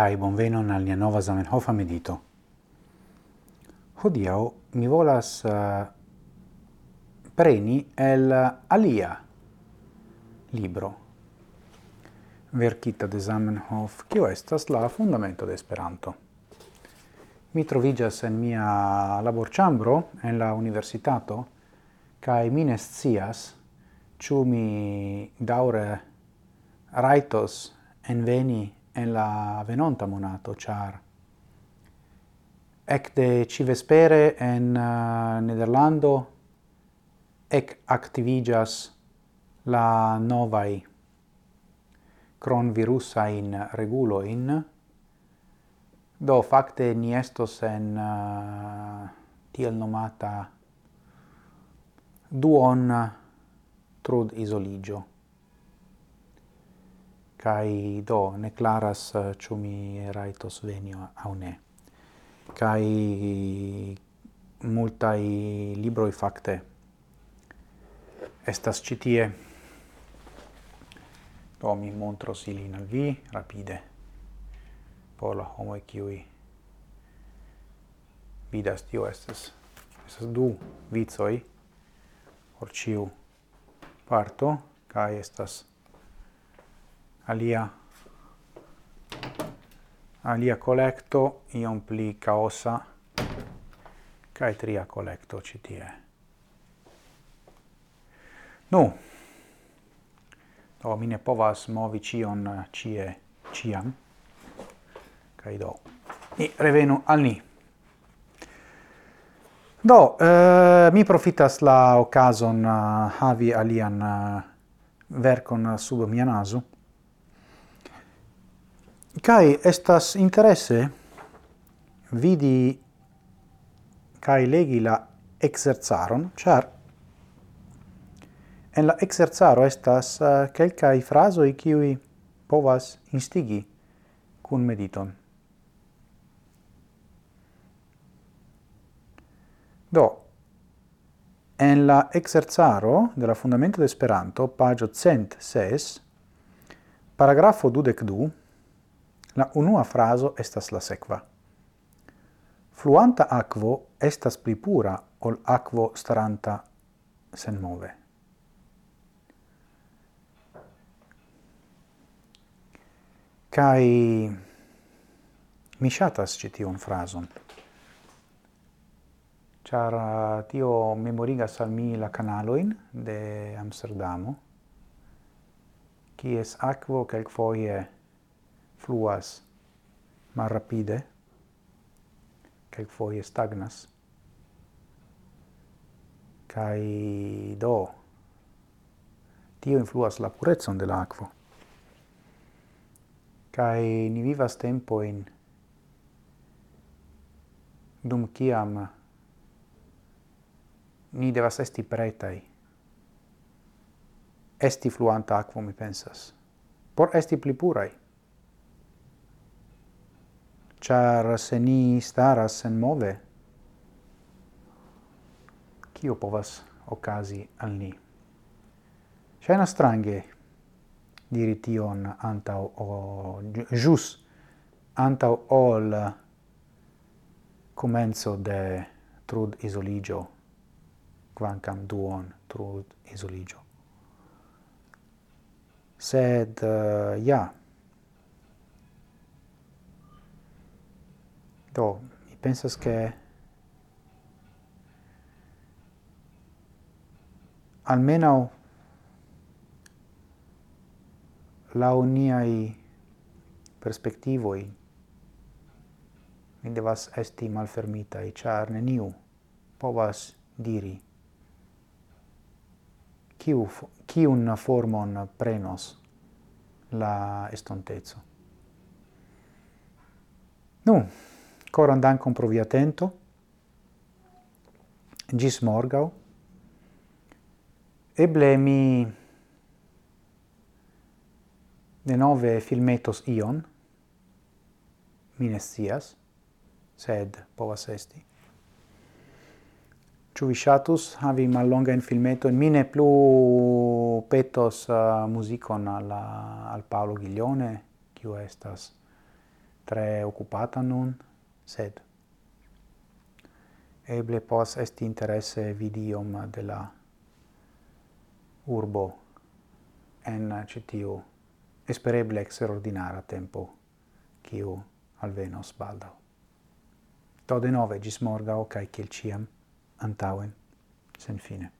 kai bonvenon al nia nova Zamenhofa medito. Hodiau mi volas uh, preni el alia libro verkita de Zamenhof, kio estas la fundamento de Esperanto. Mi trovigas en mia laborĉambro en la universitato kaj mi ne scias ĉu mi daŭre rajtos en la venonta monato, char ecte civespere en uh, Nederlando ec activigas la novai cron virusa in regulo in do facte ni estos en uh, tiel nomata duon trud isoligio kai do ne claras eh, ĉu mi rajtos veni aŭ ne. Kai multaj libroj fakte estas ĉi tie. Do mi montros ilin al vi rapide. Por la homoj kiuj vidas tio estas estas du vicoj por ĉiu parto kai estas alia alia collecto iom pli caosa kai tria collecto citie. Nu, do mi ne povas movi cion eh, cie ciam, kai do ni revenu al ni. Do, eh, mi profitas la occasion uh, eh, havi alian uh, vercon sub mia naso, Kai estas interesse vidi kai legi la exerzaron, char en la exerzaro estas uh, kelkaj i kiuj povas instigi kun mediton. Do, en la exerzaro de la Fundamento de Esperanto, pagio cent ses, paragrafo dudec du, La unua fraso estas la sekva. Fluanta aquo estas pli pura ol aquo staranta sen move. Kai mi shatas ci tion frason. Char uh, tio memorigas al mi la canaloin de Amsterdamo, kies aquo quelquefoie foie fluas malrapide, quelquefoje stagnas, kai do tio influas la purezon de l'aquo. Cae kai ni vivas tempo in dum kiam ni devas esti pretai esti fluanta aquo mi pensas por esti pli purai char se ni staras senmove, kio povas okazi al ni? Shaina strange diri tion antau o jus antau ol comenzo de trud isoligio quancam duon trud isoligio sed uh, ja Do, mi pensas che almeno la uniai perspectivoi mi devas esti malfermitai, char neniu povas diri kiu, kiun formon prenos la estontezo. Nu, Coran dankon pro via tento. Gis morgau. Eble mi denove filmetos ion. Mi ne scias, sed povas esti. Ciu vi shatus, havi in filmeto in mine plu petos uh, musicon al, uh, al Paolo Ghiglione, kiu estas tre occupata nun sed eble pos est interesse vidium de la urbo en citiu espereble extraordinara tempo quiu alvenos baldau. Tode nove gis morgao cae ciel ciam, antauen, sen fine.